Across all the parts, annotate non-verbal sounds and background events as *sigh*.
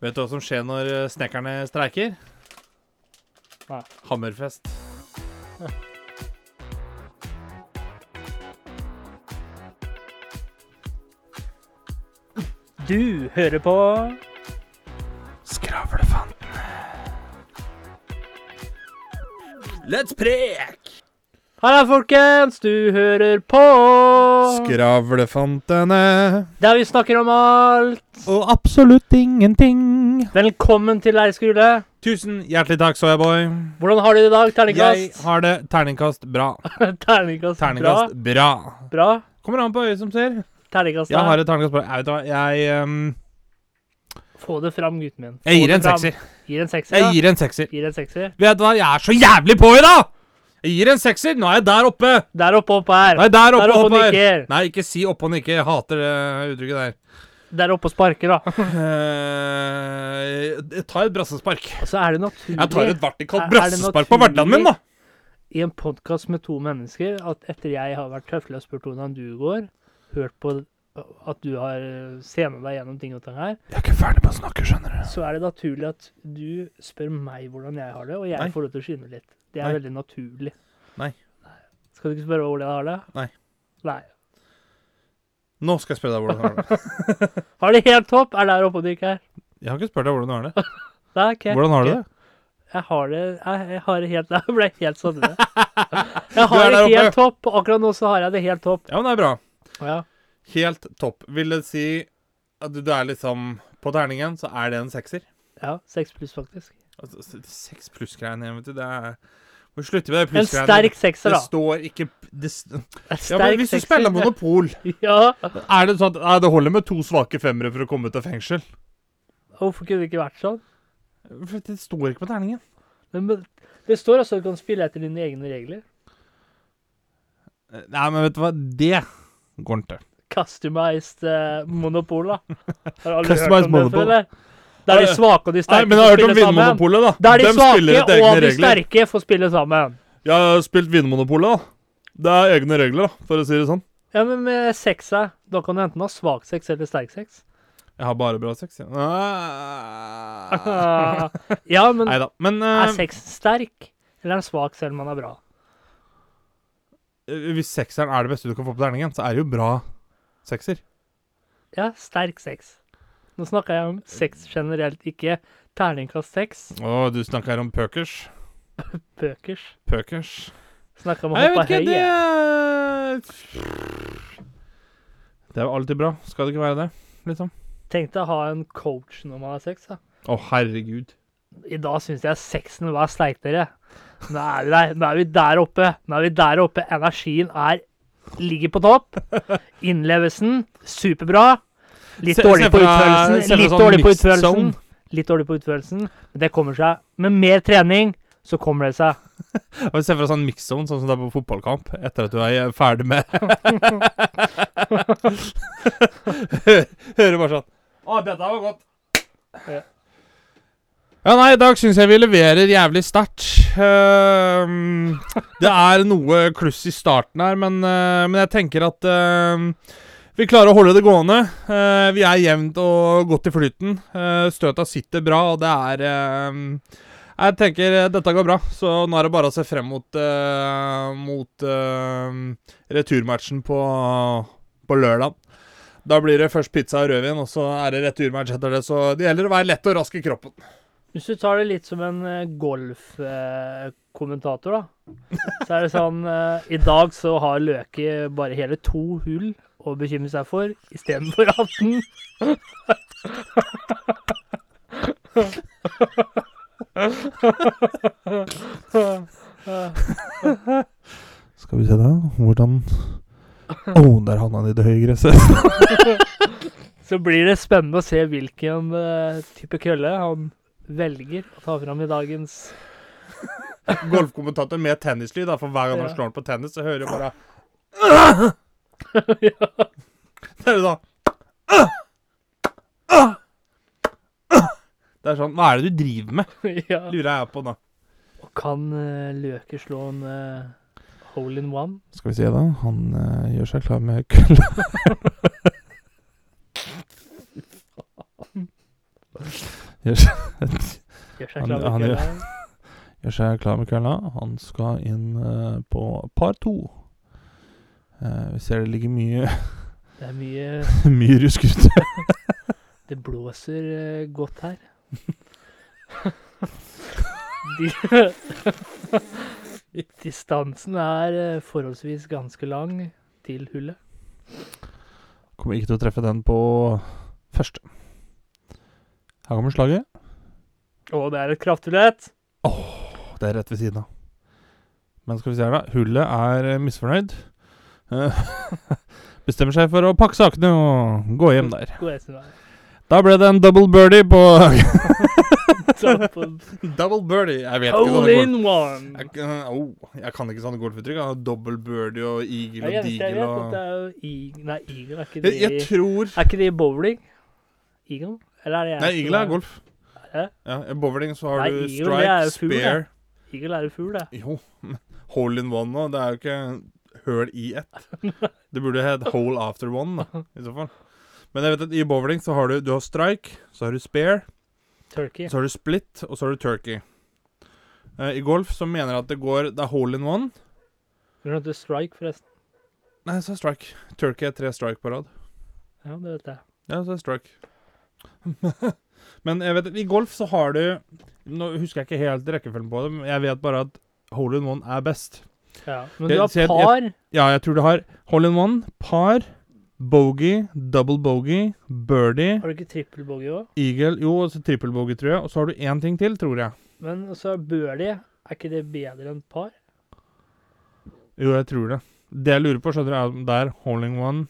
Vet du hva som skjer når eh, snekkerne streiker? Nei. Hammerfest. *laughs* Du hører på Skravlefantene. Let's prek! Halla, folkens! Du hører på Skravlefantene. Der vi snakker om alt. Og absolutt ingenting. Velkommen til leirskole. Tusen hjertelig takk, Soyaboy. Hvordan har du det i dag? Terningkast? Jeg har det terningkast bra. *laughs* Terningkast, Terningkast bra. bra. Bra. Kommer an på øyet som ser. Terningkast Jeg har et terningkast bra. Jeg vet hva, jeg um... Få det fram, gutten min. Få Jeg gir en sekser. Gir en sekser, Jeg gir en sekser. Gir en sekser. Vet du hva, jeg er så jævlig på i dag! Jeg gir en sekser. Nå er jeg der oppe. Der oppe opp her. Nei, der oppe, Der oppe og oppe her. nikker. Nei, ikke si oppe og nikke. Jeg hater det uttrykket der. Der oppe og sparker, da. Uh, jeg tar et brassespark. Altså, er det naturlig Jeg tar et vertikalt Er- er brassespark på hverdagen min, da. i en podkast med to mennesker at etter jeg har vært tøffelig og spurt hvordan du går, hørt på at du har senet deg gjennom ting og ting her, Jeg er ikke ferdig med å snakke, skjønner du. så er det naturlig at du spør meg hvordan jeg har det, og jeg Nei. får lov til å skinne litt. Det er Nei. veldig naturlig. Nei. Skal du ikke spørre hvordan jeg har det? Nei. Nei. Nå skal jeg spørre deg hvordan du *laughs* har det. Har det helt topp? Er der oppe og nikker? Jeg har ikke spurt deg hvordan du har det. *laughs* Nei, ok. Hvordan har du det? Jeg har det Jeg, har det helt *laughs* Jeg ble helt sånn. Jeg har det helt topp. Akkurat nå så har jeg det helt topp. Ja, men det er bra. Ja. Helt topp. Vil det si at du er liksom På terningen så er det en sekser? ja seks pluss, faktisk. Altså, Seks pluss-greiene, vet du. Det er Må slutte med det En sterk sekser, Det da. står ikke det, Ja, men Hvis du spiller Monopol, *laughs* Ja. er det sånn at nei, det holder med to svake femmere for å komme ut av fengsel? Hvorfor kunne det ikke vært sånn? For det står ikke på terningen. Men, men det står altså at du kan spille etter dine egne regler. Nei, men vet du hva? Det går ikke. Customized uh, monopol, da. Har Customized hørt om det monopol. før, eller? Der de svake og de sterke Nei, men jeg har hørt om. Vinmonopolet, da. Der de Dem svake og de regler. sterke får spille sammen. Jeg har spilt Vinmonopolet, da. Det er egne regler, da, for å si det sånn. Ja, men med sexa, da kan du enten ha svak sex eller sterk sex. Jeg har bare bra sex, ja. *laughs* ja, men Neida. men uh, er eh, sex sterk, eller er den svak selv om man er bra? hvis sekseren er det beste du kan få på terningen, så er det jo bra sekser. Ja, sterk sex. *laughs* Nå snakker jeg om sex generelt, ikke terningkast seks. Å, du snakker om pøkers. *laughs* Pøkers. Pøkers. Snakker om å hoppe vet ikke, høy. det er... Det er jo alltid bra. Skal det ikke være det, liksom? Tenk deg å ha en coach når man har sex. da. Å, herregud. I dag syns jeg sexen var sterk. Nå er, vi der, nå er vi der oppe. Nå er vi der oppe. Energien er ligger på topp. *laughs* Innlevelsen superbra. Litt dårlig på utførelsen. Litt sånn dårlig på utførelsen. Litt dårlig på utførelsen. Men det kommer seg. Med mer trening så kommer det seg. *laughs* Og Se for deg sånn mix-zone, sånn som det er på fotballkamp, etter at du er ferdig med *laughs* Hører bare sånn Å, dette var godt. Ja. Ja, nei, i dag syns jeg vi leverer jævlig sterkt. Uh, det er noe kluss i starten her, men, uh, men jeg tenker at ehm, vi klarer å holde det gående. Eh, vi er jevnt og godt i flyten. Uh, støta sitter bra, og det er ehm, Jeg tenker eh, dette går bra, så nå er det bare å se frem mot, eh, mot returmatchen på, på lørdag. Da blir det først pizza og rødvin, og så er det returmatch etter det. Så det gjelder å være lett og rask i kroppen. Hvis du tar det litt som en eh, golfkommentator, da. Så er det sånn eh, I dag så har Løke bare hele to hull å bekymre seg for istedenfor 18. Skal vi se da, hvordan Å, der havna han i det høye gresset. *laughs* Så blir det spennende å se hvilken eh, type kølle han velger å ta fram i dagens Golfkommentator med tennislyd, da, for hver gang han slår den på tennis, så hører du bare *laughs* *laughs* ja. Det er jo da Det er sånn Hva er det du driver med? *laughs* ja. Lurer jeg på da. Og kan eh, Løke slå en eh, hole in one? Skal vi se, da. Han eh, gjør seg klar med kølla. *laughs* Gjør seg, Gjør seg Han- klar han med gjør- kvelden. gjør seg klar med kølla. Han skal inn eh, på par to. Eh, vi ser det ligger mye, *laughs* Det er mye *laughs* mye rusk ute. *laughs* Det blåser eh, godt her. De, distansen er eh, forholdsvis ganske lang til hullet. Kommer ikke til å treffe den på første. Her kommer slaget. Å, det er et krafthullett! Det er rett ved siden av. Men skal vi se her, da. Hullet er misfornøyd. Eh, *laughs* Bestemmer seg for å pakke sakene og gå hjem der. Da ble det en double birdie på *laughs* *laughs* Double birdie. Jeg vet ikke sånne in golf... one! Jeg, kan- oh, jeg kan ikke sånne golfuttrykk. Double birdie og eagle og deagle og Nei, eagle er ikke det jeg, jeg tror Er ikke det i bowling? Eagle? Eller er det jeg Nei, eagle er golf. Er Ja, I bowling så har Nei, du strike, spare Eagle er jo fugl, det. Jo, hole in one òg. Det er jo ikke høl i ett. *laughs* Det burde hett hole after one, da, i så fall. Men jeg vet at i bowling så har du Du har strike, så har du spare, Turkey. så har du split, og så har du turkey. Eh, I golf så mener jeg at det går Det er hole in one. Du kan til strike, forresten. Nei, så er strike. Turkey er tre strike på rad. Ja, det vet jeg. Ja, så er strike. *laughs* men jeg vet at i golf så har du Nå husker jeg ikke helt rekkefølgen på det, men jeg vet bare at hole in one er best. Ja. Men du har ser- jeg- par. Ja, jeg tror du har hole in one, par, bogey, double bogey, birdie, Har du ikke trippel bogey òg? eagle Jo, og så trippel bogey, tror jeg. Og så har du én ting til, tror jeg. Men så birdie Er ikke det bedre enn par? Jo, jeg tror det. Det jeg lurer på, skjønner du, er om det er holding one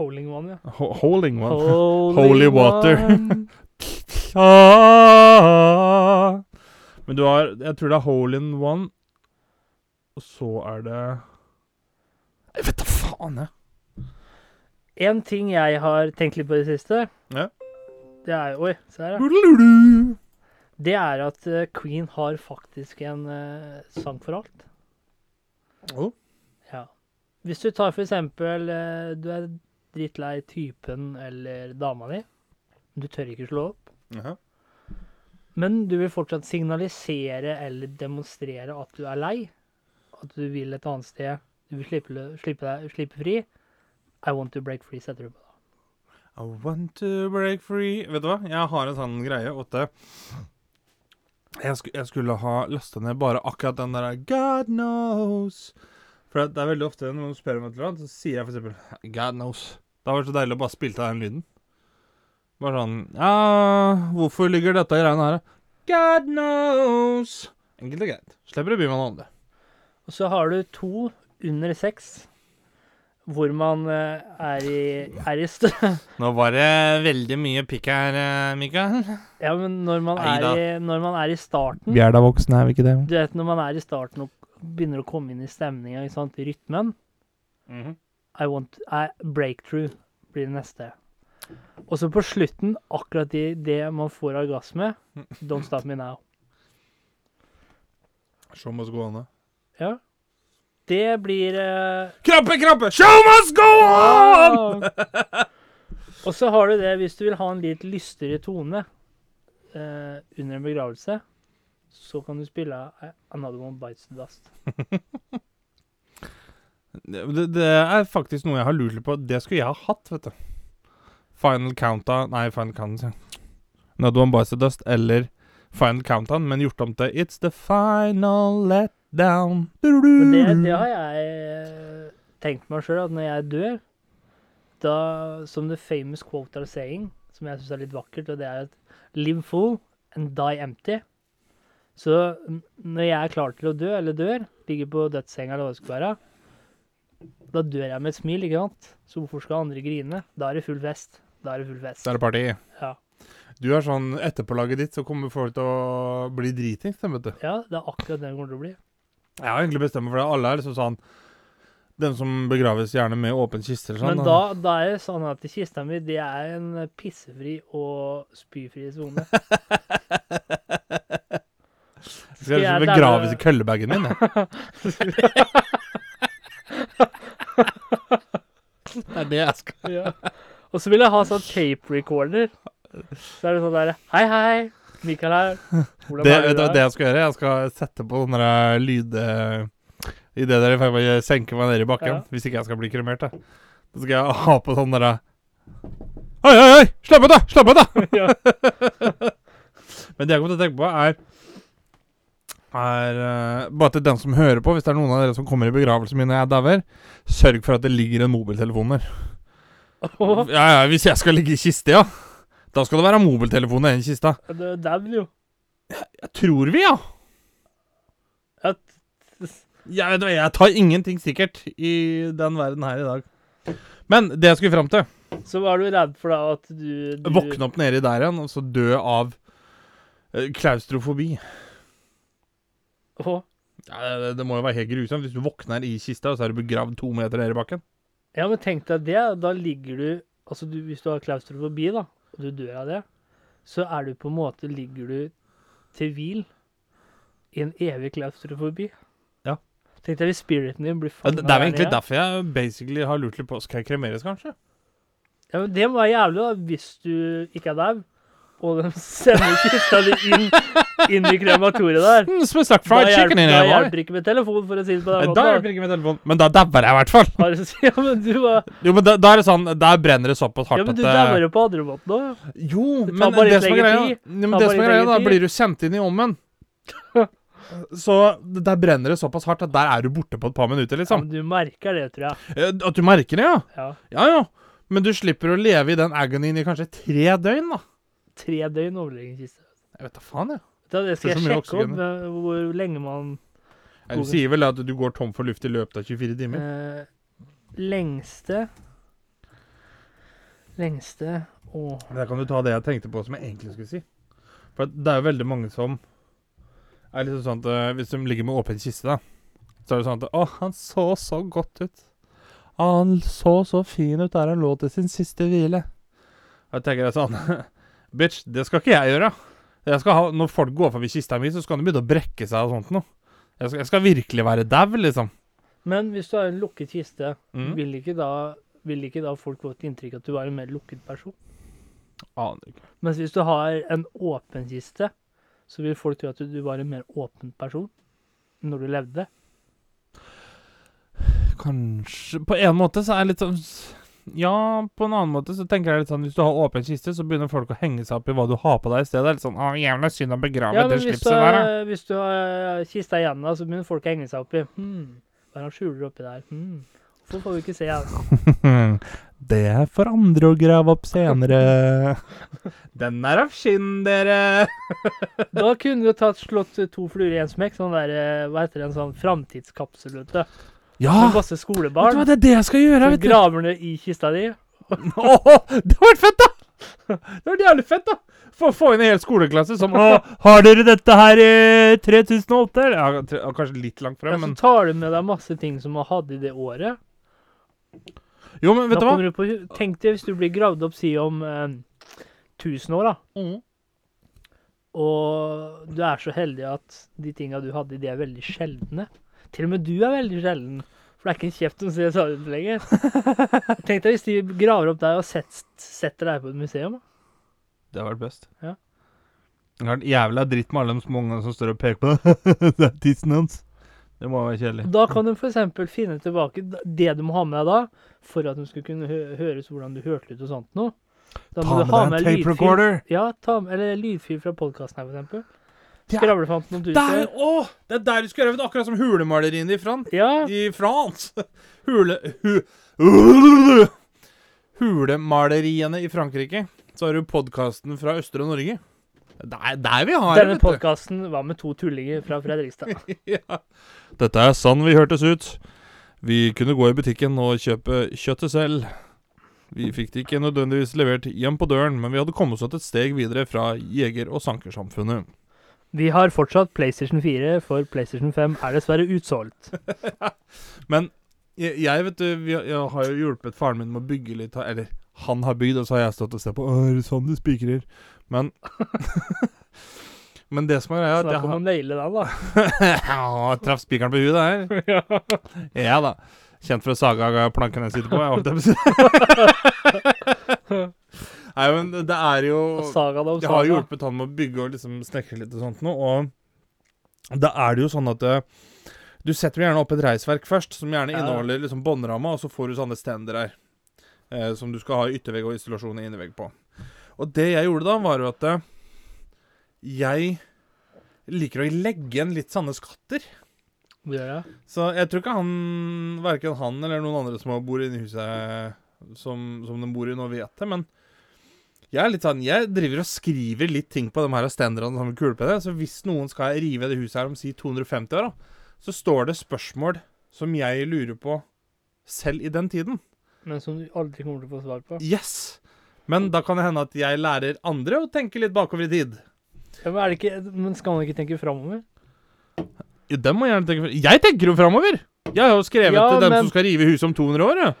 Holding one, ja. ho Holding one. *laughs* Holy, Holy water. Ah! *laughs* *laughs* Men du har Jeg tror det er hole in one, og så er det Jeg vet da faen, jeg. En ting jeg har tenkt litt på i det siste, Ja. det er Oi, se her, ja. Det er at eh, Queen har faktisk en uh, sang for alt. Oh. Ja. Hvis du tar for eksempel uh, Du er drittlei typen eller dama di. Du tør ikke slå opp. Jaha. Men du vil fortsatt signalisere eller demonstrere at du er lei. At du vil et annet sted. Du vil slippe, slippe, deg, slippe fri. I want to break free, setter du på da. I want to break free Vet du hva? Jeg har en sånn greie, Åtte. Jeg, sk jeg skulle ha lasta ned bare akkurat den der God knows. For det er veldig ofte når noen spør om et eller annet, så sier jeg eksempel God knows. Det hadde vært så deilig å bare spille av den lyden. Bare sånn Ja, hvorfor ligger dette i regnet her? God knows. Enkelt og greit. Slipper å bry meg noe om det. Og så har du to under seks, hvor man eh, er i, er i stø... *laughs* Nå var det veldig mye pikk her, eh, Mikael. Ja, men når man, er i, når man er i starten Vi er da voksne, er vi ikke det? Du vet når man er i starten og begynner å komme inn i stemninga, rytmen Mhm. I want I, Breakthrough blir det neste. Og så på slutten, akkurat i det man får orgasme, *laughs* Don't Stop Me Now. Show must go on. Ja. Det blir uh... Krampe, krampe! Show must go on! *laughs* Og så har du det, hvis du vil ha en litt lystigere tone uh, under en begravelse, så kan du spille eh, Another One Bites the Dust. *laughs* Det, det er faktisk noe jeg har lurt litt på. Det skulle jeg ha hatt, vet du. Final Countdown Nei, Final Countdown. Another One Bites the Dust eller Final Countdown, men gjort om til It's the final letdown. Men det, det har jeg eh, tenkt meg sjøl, at når jeg dør, da Som the famous quote are saying, som jeg syns er litt vakkert, og det er at Live full and die empty. Så når jeg er klar til å dø, eller dør, ligger på dødssenga eller hva det skal være, da dør jeg med et smil, ikke sant? Så hvorfor skal andre grine? Da er det full fest. Da er det full fest. Da er det party. Ja. Du er sånn Etterpålaget ditt så kommer folk til å bli dritings, vet du. Ja, det er akkurat det det kommer til å bli. Jeg har egentlig bestemt meg for det. Alle er liksom sånn Den som begraves gjerne med åpen kiste sånn. Men da, da er det sånn at kista mi, det er en pissefri og spyfri sone. *laughs* Skal jeg jeg daue- begraves i køllebagen min, jeg. *laughs* Det er det jeg skal. ja. Og så vil jeg ha sånn tape recorder. Så er det sånn derre Hei, hei. Mikael her. Hvordan Det, vet du hva det jeg skal gjøre? Jeg skal sette på sånne lyd... Uh, Idet dere får jeg senke meg ned i bakken. Ja. Hvis ikke jeg skal bli kremert, da. Så skal jeg ha på sånn derre Oi, oi, oi! Slapp av, da! Slapp av, da! *laughs* ja. *laughs* Men det jeg kommer til å tenke på, er er uh, Bare til den som hører på, hvis det er noen av dere som kommer i begravelsen min når jeg dauer, sørg for at det ligger en mobiltelefon der. Oh. Ja, ja, Hvis jeg skal ligge i kiste, ja. Da skal det være mobiltelefon i den kista. det er jo. Jeg tror vi, ja. Jeg, Jeg, jeg tar ingenting sikkert i den verden her i dag. Men det jeg skulle fram til så var du redd for da at du, du Våkne opp nedi der igjen, og så dø av eh, klaustrofobi. Åh. Ja, det, det må jo være helt grusomt hvis du våkner i kista, og så er du begravd to meter nede i bakken. Ja, men tenk deg det. Da ligger du Altså, du, hvis du har klaustrofobi, da, og du dør av det, så er du på en måte Ligger du til hvil i en evig klaustrofobi. Ja. Tenk deg hvis spiriten din blir Ja, fanget det, det er jo egentlig ned. derfor jeg basically har lurt litt på Skal jeg kremeres, kanskje? Ja, men Det må være jævlig da, hvis du ikke er dau, og de sender kista di inn, inn i krematoriet der. Mm, en Da hjelper, da hjelper ikke med telefon, for å si det på den måten. Da hjelper ikke med telefonen. Men da dabber jeg i hvert fall. *laughs* Ja, men du, var- Jo, men da, da er det sånn Der brenner det såpass hardt at ja, men du eh, jo på andre måten òg. Jo, men det som er greia, ja, men det som er greia da blir du sendt inn i ommen. *laughs* Så der brenner det såpass hardt at der er du borte på et par minutter, Ja, liksom. men du merker det, tror jeg. Eh, At du merker det, ja. Ja. Ja, ja. Men du slipper å leve i den agonien i kanskje tre døgn, da. Tre døgn overleggingskiste. Jeg vet da faen, jeg. Da, det skal Det jeg sjekke opp eh, hvor lenge man Ja, Du sier vel at du går tom for luft i løpet av 24 timer? eh, Lengste Lengste og Der kan du ta det jeg tenkte på som jeg egentlig skulle si. For det er jo veldig mange som er liksom sånn at eh, Hvis de ligger med åpen kiste, da, så er det sånn at Å, han så så godt ut. Han så så fin ut der han lå til sin siste hvile. Jeg tenker jeg sånn *laughs* Bitch, det skal ikke jeg gjøre. Jeg ha, når folk går forbi kista mi, så skal de begynne å brekke seg og sånt noe. Jeg jeg skal virkelig være dau, liksom. Men hvis du har en lukket kiste, Mm. vil, ikke da, vil ikke da folk få et inntrykk at du var en mer lukket person? Aner ikke. Mens hvis du har en åpen kiste, så vil folk tro at du var en mer åpen person når du levde. Kanskje På en måte så er det litt sånn Ja, på en annen måte så tenker jeg litt sånn Hvis du har åpen kiste, så begynner folk å henge seg opp i hva du har på deg i stedet. Det er litt sånn Å, jævla synd å begrave Ja, det slipset der, da. hvis du har kista igjen, da, så begynner folk å henge seg opp i hmm, Hva er det han skjuler oppi der? Hmm. Hvorfor får vi ikke se han? *laughs* det er for andre å grave opp senere. *laughs* Den er av skinn, dere. *laughs* Da kunne du tatt slått to fluer i en smekk. Sånn der, eh, hva heter det, en sånn framtidskapsel, vet du. Ja! Med masse Vet du skolebarn. hva, det er det jeg skal gjøre, vet du. graver ned i kista di. *laughs* Åh, det hadde vært fett, da! Det hadde vært jævlig fett, da. Få, få inn en hel skoleklasse som *laughs* Å, har dere dette her i 3008? eller?» Ja, tre- ja, kanskje litt langt frem, Ja, frem, så tar du med deg masse ting som du hadde i det året. Jo, men vet du hva? du på, tenk deg hvis du blir gravd opp, si om eh, 1000 år, da. Mm. Og du er så heldig at de tinga du hadde, de er veldig sjeldne. Til og med du er veldig sjelden. For det er ikke en kjeft som ser sånn ut lenger. *laughs* Tenk deg hvis de graver opp deg og sett, setter deg på et museum. da. Det har vært best. Ja. Det har vært jævla dritt med alle de små ungene som står og peker på *laughs* det er tissen hans. Det må være kjedelig. Da kan du f.eks. finne tilbake det du må ha med deg da, for at de skal kunne hø høres hvordan du hørte ut og sånt noe. Da Ta med deg en tape recorder. Ja, ta med, eller lydfil fra podkasten her, for eksempel. Ja. Skravlefanten om tusen. Der, det er der du skulle øvd, akkurat som hulemaleriene i, Fran Ja, i Frans. *laughs* Hule... Hu, *laughs* hulemaleriene i Frankrike. Så har du podkasten fra Østre Norge. Det er der vi har denne podkasten var med to tullinger fra Fredrikstad. *laughs* ja. Dette er sann vi hørtes ut. Vi kunne gå i butikken og kjøpe kjøttet selv. Vi fikk det ikke nødvendigvis levert hjem på døren, men vi hadde kommet oss et steg videre fra jeger- og sankersamfunnet. Vi har fortsatt PlayStation 4, for PlayStation 5 er dessverre utsolgt. *laughs* Men jeg, jeg vet du, jeg har jo hjulpet faren min med å bygge litt Eller han har bygd, og så har jeg stått og sett på. Å, er det sånn du spikrer? Men *laughs* Men det som er greia, Snakk om å naile den, da. *laughs* Ja, Traff spikeren på huet der. ja. Ja da. Kjent for å sage av planken jeg sitter på. Jeg holdt på. Nei, men det er jo Det har hjulpet han med å bygge og liksom snekre litt og sånt noe, og da er det jo sånn at eh, du setter gjerne opp et reisverk først, som gjerne inneholder liksom båndramma, og så får du sånne stender her. Eh, som du skal ha yttervegg og isolasjon i innevegg på. Og det jeg gjorde da, var jo at eh, jeg liker å legge igjen litt sånne skatter. Ja, ja. Så jeg tror ikke han, verken han eller noen andre som bor inne i huset som, som de bor i nå, vet det. Men jeg er litt sånn, jeg driver og skriver litt ting på de her stenderne som kulepenne. Så hvis noen skal rive det huset her om si 250 år, da, så står det spørsmål som jeg lurer på selv i den tiden. Men som du aldri kommer til å få svar på. Yes! Men da kan det hende at jeg lærer andre å tenke litt bakover i tid. Ja, men, ikke, men skal man ikke tenke framover? Jo, dem må gjerne tenke Jeg tenker jo framover! Jeg har jo skrevet Ja, til dem men- som skal rive huset om 200 år. Ja.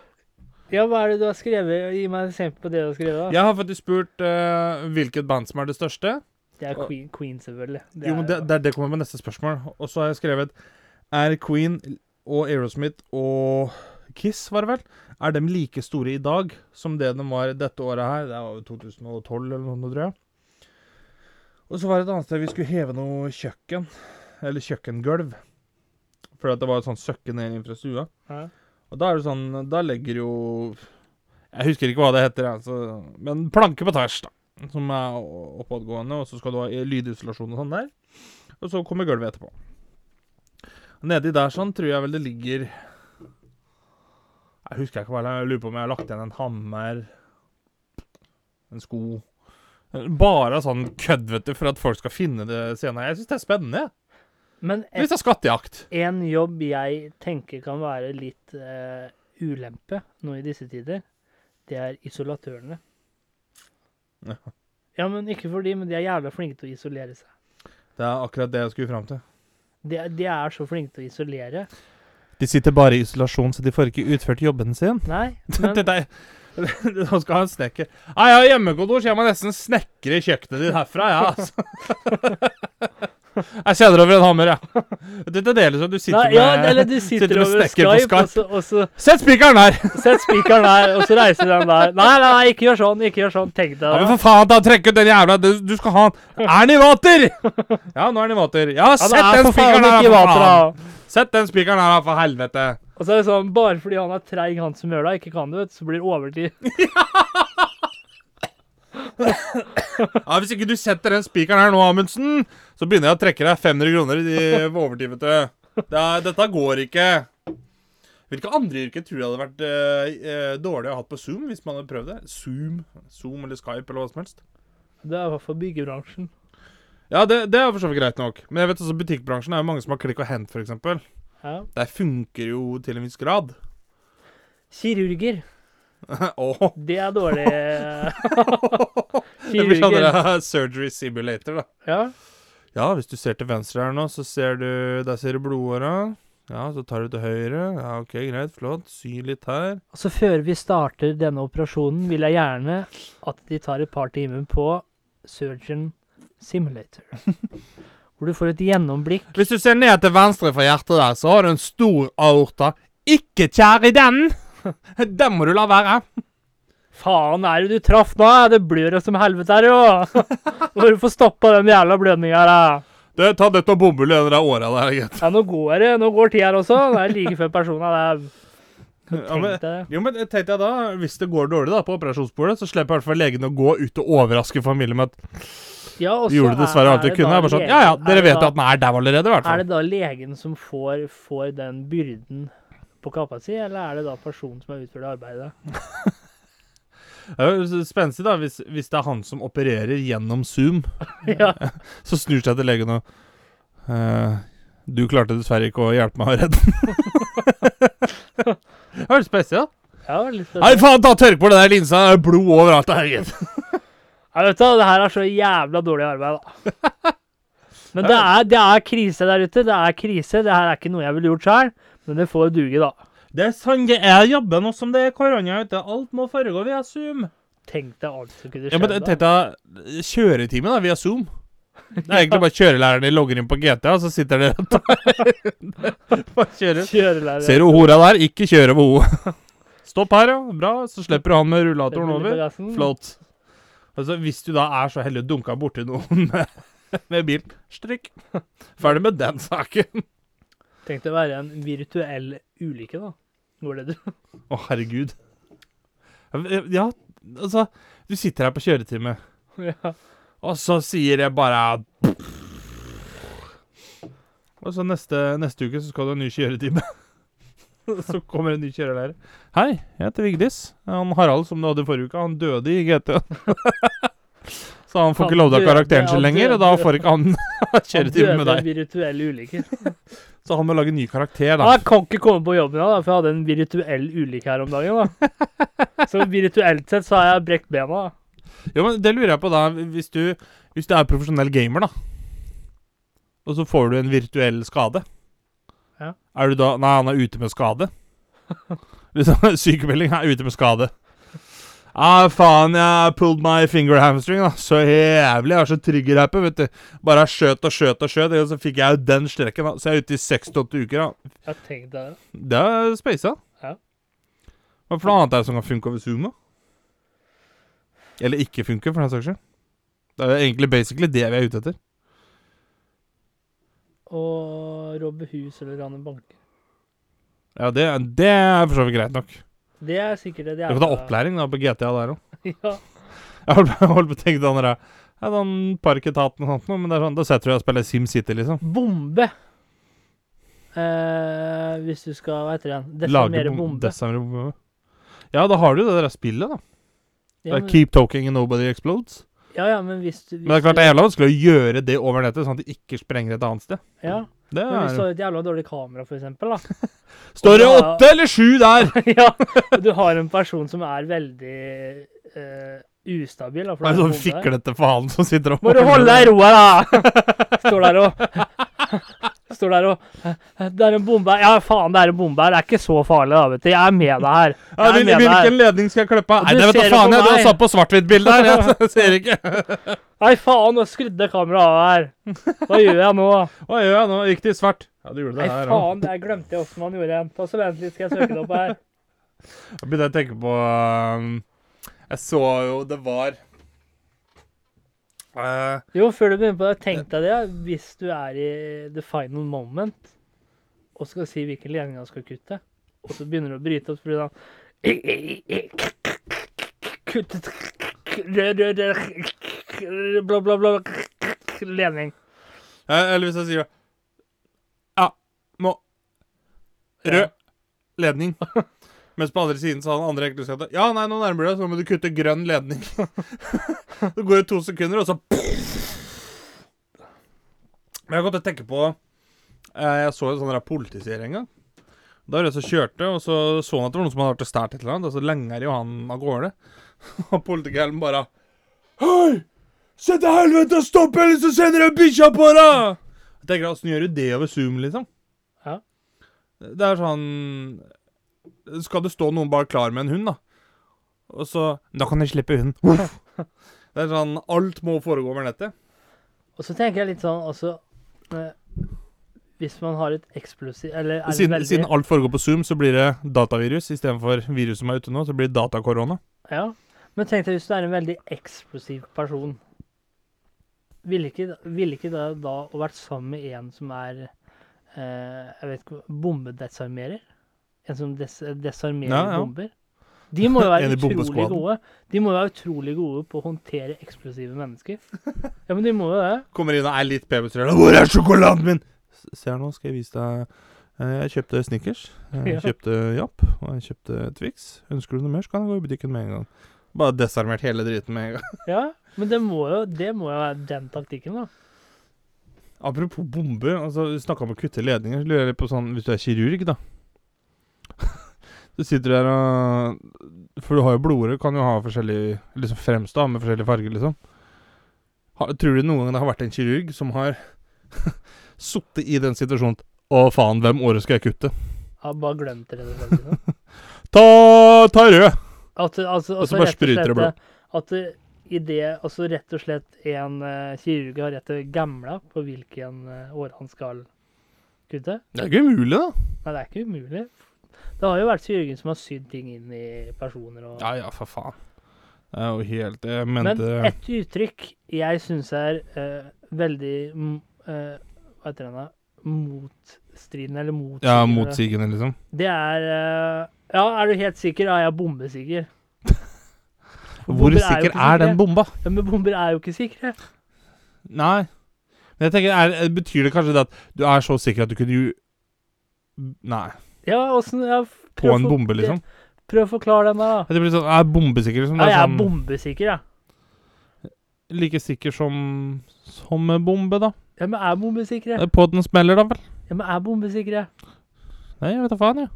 Ja, hva er det du har skrevet? Gi meg et eksempel på det du har skrevet. da. Jeg har faktisk spurt eh, hvilket band som er det største. Det er Queen, Queen selvfølgelig. Det jo, men det, det, det kommer med neste spørsmål. Og så har jeg skrevet Er Queen og Aerosmith og Kiss, var det vel, er de like store i dag som det de var dette året her? Det var jo 2012 eller noe, tror jeg. Og så var det et annet sted vi skulle heve noe kjøkken. Eller kjøkkengulv. Fordi at det var et sånt søkke ned inn fra stua. Ja. Og da er det sånn Da legger jo Jeg husker ikke hva det heter, jeg, så, men planke på tvers, da. Som er oppadgående, og så skal du ha lydisolasjon og sånn der. Og så kommer gulvet etterpå. Nedi der sånn tror jeg vel det ligger Jeg husker ikke hva jeg lurer på om jeg har lagt igjen en hammer, en sko Bare sånn kødd, vet du, for at folk skal finne det senere. Jeg syns det er spennende. jeg. Men et, det er skattejakt. en jobb jeg tenker kan være litt uh, ulempe nå i disse tider, det er isolatørene. Ja. Ja, men ikke for de, men de er jævla flinke til å isolere seg. Det er akkurat det jeg skulle fram til. De, de er så flinke til å isolere. De sitter bare i isolasjon, så de får ikke utført jobben sin. Nei, *laughs* men Dette er *laughs* Nå skal ha en snekker. Jeg har hjemmekontor, så jeg må nesten snekre kjøkkenet ditt herfra, jeg, ja, altså. *laughs* Jeg kjenner over en hammer, jeg. det, deles av du sitter Nei, ja, med eller du sitter, sitter over snekker på Skype, og så, og så Sett spikeren der! Sett spikeren der, og så reiser den der. Nei, nei, nei, ikke gjør sånn, ikke gjør sånn. Tenk deg Ja, men for faen, da trekk ut den jævla Du, du skal ha den. Er den i vater? Ja, nå er den i vater. Ja, sett ja, den spikeren der, for faen. Sett den spikeren her, for helvete. Og så er det sånn, bare fordi han er treig, han som gjør det, ikke kan det, vet så blir det overtid. *laughs* Ja, Hvis ikke du setter den spikeren her nå, Amundsen, så begynner jeg å trekke deg 500 kroner i overtid, vet du. Det er, dette går ikke. Hvilke andre yrker tror du hadde vært eh, eh, dårlig å ha på Zoom hvis man hadde prøvd det? Zoom, Zoom eller Skype eller hva som helst. Det er i hvert fall byggebransjen. Ja, det, det er for så vidt greit nok. Men jeg vet også butikkbransjen er jo mange som har klikk og hent, f.eks. Ja. Der funker jo til en viss grad. Kirurger, *laughs* Åh, det er dårlig. Kirurger. *laughs* *laughs* det blir sånn surgery simulator, da. Ja. Ja, hvis du ser til venstre her nå, så ser du Der ser du blodåra. Ja, så tar du til høyre. Ja, OK, greit, flott. Sy litt her. Altså, før vi starter denne operasjonen, vil jeg gjerne at de tar et par timer på Surgeon Simulator. *laughs* Hvor du får et gjennomblikk. Hvis du ser ned til venstre fra hjertet der, så har du en stor aorta. Ikke kjær i den! *laughs* Den må du la være. Faen, er det du traff nå? Det blør jo som helvete her, jo! *laughs* Hvorfor du stoppa den jævla blødninga her, da. Du, ta dette og bomull i den der åra der, gitt. Ja, nå går det. Nå går tida her også. Det er like før personen er Ja, men-. Jo, men tenkte jeg da, hvis det går dårlig da på operasjonsbordet, så slipper i hvert fall legen å gå ut og overraske familien med at Ja, og gjorde er- dessverre alt de kunne. bare sånn, ja ja, er dere vet da- at den er der allerede, i hvert fall. Er det da legen som får, får den byrden på kappa si, eller er det da personen som har utført arbeidet? *laughs* Det er jo spenstig, da, hvis, hvis det er han som opererer gjennom Zoom. ja. *laughs* *laughs* Så snur seg til legen og uh, Du klarte dessverre ikke å hjelpe meg å redde den. *laughs* det var litt spesielt. ja, litt Nei, faen, ta tørk på den der linsa! Det er blod overalt. her, gitt. Ja, vet du, det her er så jævla dårlig arbeid, da. Men det er, det er krise der ute. Det er krise. Det her er ikke noe jeg ville gjort sjøl, men det får duge, da. Det er sant, det er jobben nå som det er korona ute. Alt må foregå via Zoom. Tenk deg alt som kunne Ja, men tenk deg kjøretime da, via Zoom. Det er egentlig bare kjørelæreren din logger inn på GTA, og så sitter dere og *laughs* kjører. Ser du hora der? Ikke kjøre over henne. Stopp her, ja. Bra. Så slipper du han med rullatoren over. Flott. Altså, hvis du da er så heldig å dunke borti noen med, *laughs* med bil, strikk. Ferdig med den saken. Tenk deg å være en virtuell ulykke, da. Går det, du? Å, herregud. Ja, altså Du sitter her på kjøretime, ja. og så sier jeg bare Og så neste, neste uke så skal du ha en ny kjøretime. *laughs* så kommer en ny kjørelærer. Hei, jeg heter Vigdis. Han Harald som du hadde forrige uke, han døde i GT. *laughs* så han får Han ikke lov til å ha døde, karakteren sin han lenger, og da døde. får ikke han *laughs* ha kjøretime med Døde deg. virtuell ulykker. Så han må lage en ny karakter, da. Ja, jeg kan ikke komme på jobben da, for jeg hadde en virtuell ulykke her om dagen. da. Så virtuelt sett så har jeg brekt bena. da. Jo, men Det lurer jeg på, da. Hvis du, hvis du er profesjonell gamer, da. Og så får du en virtuell skade. Ja. Er du da Nei, han er ute med skade. Sykemelding er ute med skade. Ah, faen, jeg pulled my finger hamstring, da. Så jævlig. Jeg har så trigger-happy, vet du. Bare skjøt og skjøt og skjøt, og så fikk jeg jo den strekken, da. Så jeg er ute i seks til åtte uker, da. Jeg har tenkt det. Det er spasa. Ja. Hva for noe annet er det som kan funke over Zoom, da? Eller ikke funke, for den saks skyld. Det er jo egentlig basically det vi er ute etter. Og robbe hus eller rane banker. Ja, det, det er for så vidt greit nok. Det er sikkert det Du kan ta opplæring da på GTA der òg. *laughs* Ja. Jeg *laughs* holdt på- å tenke sånn der, ja, den parketaten og sånt noe, men det er sånn, da setter du deg og spiller SimCity, liksom. Bombe. Eh, hvis du skal Hva heter det igjen? Lage bombe. desarmere bombe. Ja, da har du det der spillet, da. Ja, Det er men, Keep talking and nobody explodes. Ja, ja, men hvis du hvis Men det er klart det er jævla vanskelig å gjøre det over nettet, sånn at det ikke sprenger et annet sted. Ja, Det men hvis du har et jævla dårlig kamera, for eksempel, da. *laughs* Står det åtte eller sju der? *laughs* ja, og du har en person som er veldig uh, ustabil. Da, for Det er sånn fiklete faen som sitter og Må du holde deg i roa, da! *laughs* Står der og Står der og Det er en bombe her. Ja, faen, det er en bombe her. Det er ikke så farlig, da, vet du. Jeg er med deg her. Ja, Jeg er hvil, med deg her. hvilken ledning skal jeg klippe av? Nei, det vet du, da faen jeg. Du har satt på svart-hvitt-bilde her. *laughs* Jeg ser ikke. Nei, faen, nå skrudde kameraet av her. Hva gjør jeg nå? Hva gjør jeg nå? Gikk det i svart? Ja, du gjorde Nei, det her òg. faen, det glemte jeg åssen man gjorde igjen. Ta så Vent litt, skal jeg søke det opp her. Da begynner jeg å tenke på um, Jeg så jo det var eh, Jo, før du begynner på det, tenk deg det. Hvis du er i the final moment og skal si hvilken ledning han skal kutte, og så begynner du å bryte opp, fordi blir sånn Bla, bla, bla Ledning. eh, Eller hvis jeg sier Ja, må Rød ledning. *laughs* Mens på andre siden sa han andre sagt Ja, nei, nå nærmer du deg, så må du kutte grønn ledning. *laughs* Så går det to sekunder, og så Men jeg kan godt tenke på eh, Jeg så en sånn politiserie en gang. Da var det som kjørte, og så så han at det var noen som hadde vært og stjålet et eller annet. Og så lenger jo han av gårde. *laughs* Og politikeren bare Hei! Sett til helvete og stopp, eller så sender jeg bikkja på deg! Jeg tenker, Åssen gjør du det over Zoom, liksom? Ja. Det er sånn Skal det stå noen bare klar med en hund, da? Og så Da kan de slippe hunden. *laughs* Det er sånn Alt må foregå over nettet. Og så tenker jeg litt sånn også eh, Hvis man har et eksplosiv Eller er Siden, veldig siden alt foregår på Zoom, så blir det datavirus istedenfor virus som er ute nå. Så blir det datakorona. Ja. Men tenk deg hvis du er en veldig eksplosiv person. Ville ikke, vil ikke det da å vært sammen med en som er eh, Jeg vet ikke bombedesarmerer? En som des desarmerer Ja, ja. bomber? De må jo være *laughs* utrolig gode De må jo være utrolig gode på å håndtere eksplosive mennesker. Ja, men de må jo det. Kommer inn og er litt pepperstrø. 'Hvor er sjokoladen min?' Se her nå, skal jeg vise deg Eh, Jeg kjøpte Snickers. Jeg kjøpte Japp. Og jeg kjøpte Twix. Ønsker du noe mer, så kan jeg gå i butikken med en gang. Bare desarmert hele driten med en gang. Ja, men det må jo, det må jo være den taktikken, da. Apropos bomber. altså Du snakka om å kutte ledninger. Lurer jeg litt på sånn Hvis du er kirurg, da. Du sitter der og For du har jo blodårer, kan jo ha forskjellig Liksom fremstå med forskjellige farger, liksom. Har, tror du noen gang det har vært en kirurg som har *laughs* sittet i den situasjonen Å, faen, hvem året skal jeg kutte? Har bare glemt det. rett og slett. Ta, ta rød! At, altså, Og så altså, bare spruter det blod. At i det, altså rett og slett en uh, kirurg har rett til gamla på hvilken uh, år han skal kutte. Det er ikke umulig, da. Nei, det er ikke umulig. Det har jo vært Jørgen som har sydd ting inn i personer og Ja ja, for faen. Det er jo helt Jeg Men et uttrykk jeg syns er uh, veldig eh, Hva heter det? Motstridende, eller motsigende. Ja, motsigende, liksom. Det er uh, Ja, er du helt sikker? Ja, jeg er bombesikker. *laughs* Hvor sikker er, er den bomba? Ja, men bomber er jo ikke sikre. Nei. Men jeg tenker, er, Betyr det kanskje det at du er så sikker at du kunne jo Nei. Ja, åssen ja, På en bombe, liksom? Prøv å forklare den, da. Det blir sånn, er bombesikker liksom. Ja, jeg er sånn, bombesikker, ja. like sikker som Som en bombe, da. Ja, men er bombesikre. Det er På den smeller, da vel? Ja, men er bombesikre. Nei, jeg vet da faen, jeg.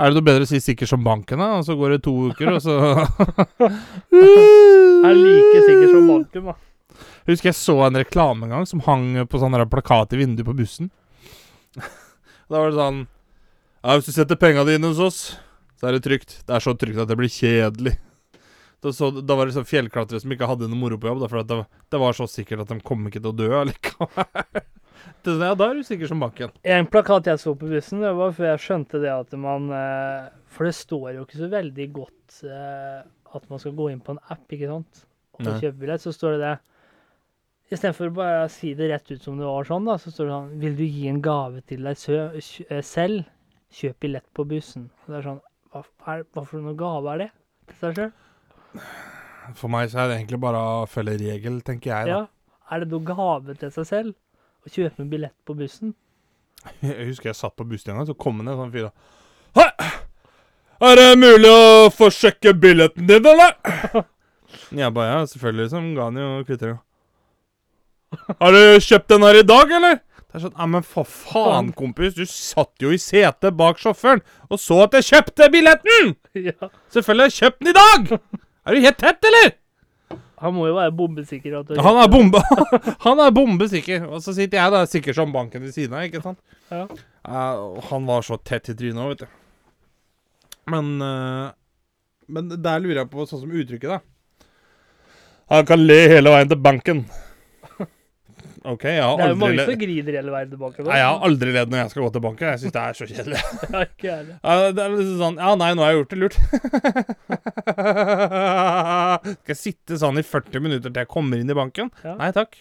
Er det noe bedre å si sikker som banken, da? Og så går det to uker, og så *laughs* Er like sikker som banken, da. Jeg husker jeg så en reklame en gang som hang på sånn plakat i vinduet på bussen. *laughs* da var det sånn Ja, hvis du setter penga dine hos oss, så er det trygt. Det er så trygt at det blir kjedelig. Da, så, da var det sånn fjellklatrere som ikke hadde noe moro på jobb, da, for det, var- det var så sikkert at de kom ikke til å dø allikevel. *laughs* Ja, da er du sikker som banken. En plakat jeg så på bussen, det var før jeg skjønte det at man eh, For det står jo ikke så veldig godt eh, at man skal gå inn på en app, ikke sant, og kjøpe billett, så står det det. Istedenfor bare å si det rett ut som det var sånn, da, så står det sånn Vil du gi en gave til deg eh, selv, kjøp billett på bussen. Og det er sånn Hva, er, hva for noe gave er det til seg sjøl? For meg så er det egentlig bare å følge regel, tenker jeg. da. Ja. Er det noe gave til seg selv å kjøpe en billett på bussen? *laughs* Jeg husker jeg satt på bussen en gang, så kom det en sånn fyr da. Hei! Er det mulig å få sjekke billetten din, eller? *laughs* Jeg bare, ja, selvfølgelig, liksom. Ga han jo kvitteringa. Har du kjøpt den her i dag, eller? Det er sånn, ja, men for faen, kompis. Du satt jo i setet bak sjåføren og så at jeg kjøpte billetten! *laughs* ja. Selvfølgelig har jeg kjøpt den i dag! Er du helt tett, eller? Han må jo være bombesikker. At Han er bombe *laughs* Han er bombesikker. Og så sitter jeg da sikker som banken ved siden av, ikke sant? Ja. Uh, han var så tett i trynet òg, vet du. Men uh, Men der lurer jeg på sånn som uttrykket, da. Han kan le hele veien til banken. OK, jeg har Det er jo aldri mange som griner hele veien tilbake. Nei, jeg har aldri ledd når jeg skal gå til banken. Jeg syns det er så kjedelig. *laughs* Ja, ikke jeg. Ja, det er liksom sånn Ja, nei, nå har jeg gjort det lurt. *laughs* Skal jeg sitte sånn i 40 minutter til jeg kommer inn i banken? Ja. Nei takk.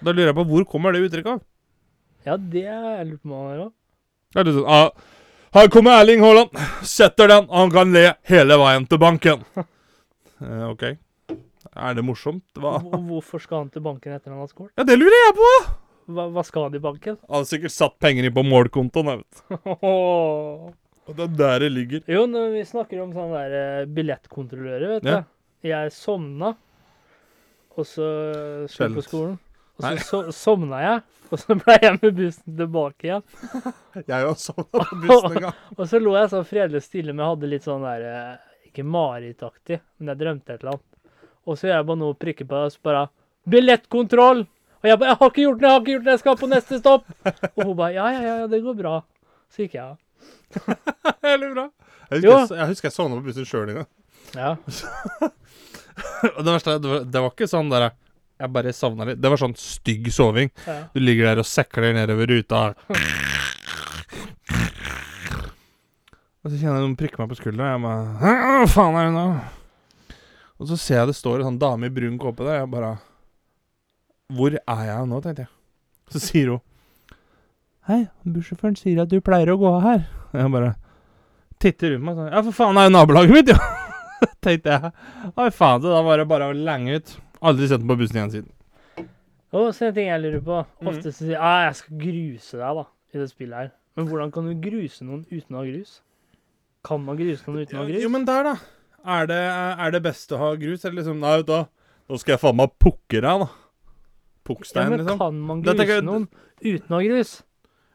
Da lurer jeg på hvor kommer det uttrykket av? Ja, det er jeg lurt på meg òg. Det er litt sånn ah, Her kommer Erling Haaland. Setter den. Han kan le hele veien til banken. *laughs* Eh, OK. Er det morsomt? Hva? Hvorfor skal han til banken etter han har skåret? Ja, det lurer jeg på! Hva, hva skal han i banken? Han har sikkert satt penger inn på målkontoen. jeg vet. *laughs* Og det er der det ligger. Jo, når vi snakker om sånne der eh, billettkontrollører, vet Ja. du. Jeg sovna, og så skulle jeg på skolen. Og så so sovna jeg, og så ble jeg med bussen tilbake igjen. *laughs* Jeg òg sovna på bussen en gang. *laughs* Og så lå jeg så fredelig stille, men jeg hadde litt sånn der eh, Ikke marerittaktig, men jeg drømte et eller annet. Og så gjør jeg bare noe prikker på på, og så bare Billettkontroll! Og jeg bare 'Jeg har ikke gjort det, jeg har ikke gjort det, jeg skal på neste stopp!' Og hun bare 'Ja, ja, ja, det går bra'. Så gikk jeg av. *laughs* Veldig bra. Jeg husker jeg, jeg, husker jeg sovna på bussen sjøl gang. Ja. *laughs* Og det verste er, det var, det var ikke sånn der Jeg bare savna litt. Det var sånn stygg soving. ja. Du ligger der og sekler nedover ruta. *laughs* Og så kjenner jeg noen prikker meg på skuldra, og jeg bare Hva faen er det nå? Og så ser jeg det står en sånn dame i brun kåpe der, jeg bare Hvor er jeg nå, tenkte jeg. Så sier hun Hei, bussjåføren sier at du pleier å gå her. Og jeg bare titter rundt meg sånn Ja, for faen, det er jo nabolaget mitt, jo! *laughs* tenkte jeg. Oi, faen, så da var det bare å lenge ut. Aldri sett den på bussen igjen siden. Og så en ting jeg lurer på. Mhm. Ofte så sier jeg ah, jeg skal gruse deg da, i det spillet her. Men hvordan kan du gruse noen uten å ha grus? Kan man gruse noen uten å ha grus? Jo, men der, da. Er det, er det best å ha grus, eller liksom Nei, hva, nå skal jeg faen meg pukke deg, da. ja, men liksom. kan man gruse tenker noen uten å ha grus?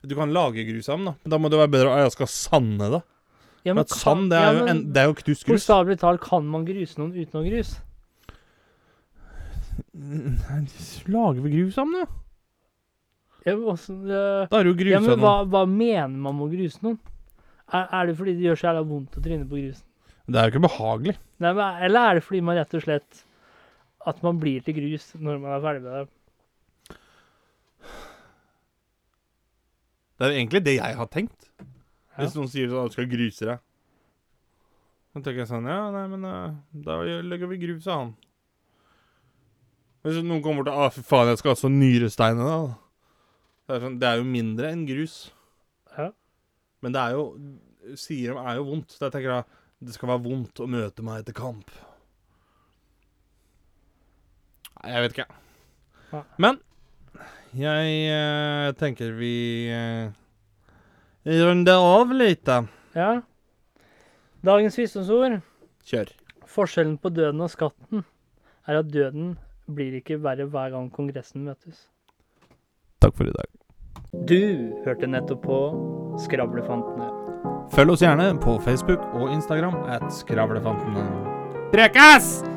Du kan lage grus av den, da. Men da må det være bedre at jeg skal sande det. Ja, Men at sand, det er, jo, en, det er jo knust grus. Bokstavelig talt, kan man gruse noen uten å ha grus? Nei, *laughs* Lager vi grus av den, da? Ja, men også, det, Da er det jo grus ja, men hva, hva mener man med å gruse noen? Er, er det fordi det gjør så jævla vondt å tryne på grusen? Det er jo ikke behagelig. Nei, men, eller er det fordi man rett og slett At man blir til grus når man er ferdig med det? Det er egentlig det jeg har tenkt. Ja. Hvis noen sier sånn at du skal gruse deg. Da tenker jeg sånn Ja, nei, men eh, da legger vi grus av han. Hvis noen kommer bort og Å, fy faen, jeg skal ha så nyresteiner, da. Det er, sånn, det er jo mindre enn grus. Ja. Men det er jo Sier de er jo vondt. Så jeg tenker da det skal være vondt å møte meg etter kamp. Nei, jeg vet ikke. Ja. Men jeg eh, tenker vi eh, runder av litt. Ja. Dagens visdomsord. Kjør. Forskjellen på døden og skatten er at døden blir ikke verre hver gang Kongressen møtes. Takk for i dag. Du hørte nettopp på Skravlefantene. Følg oss gjerne på Facebook og Instagram at Skravlefantene. Prekas!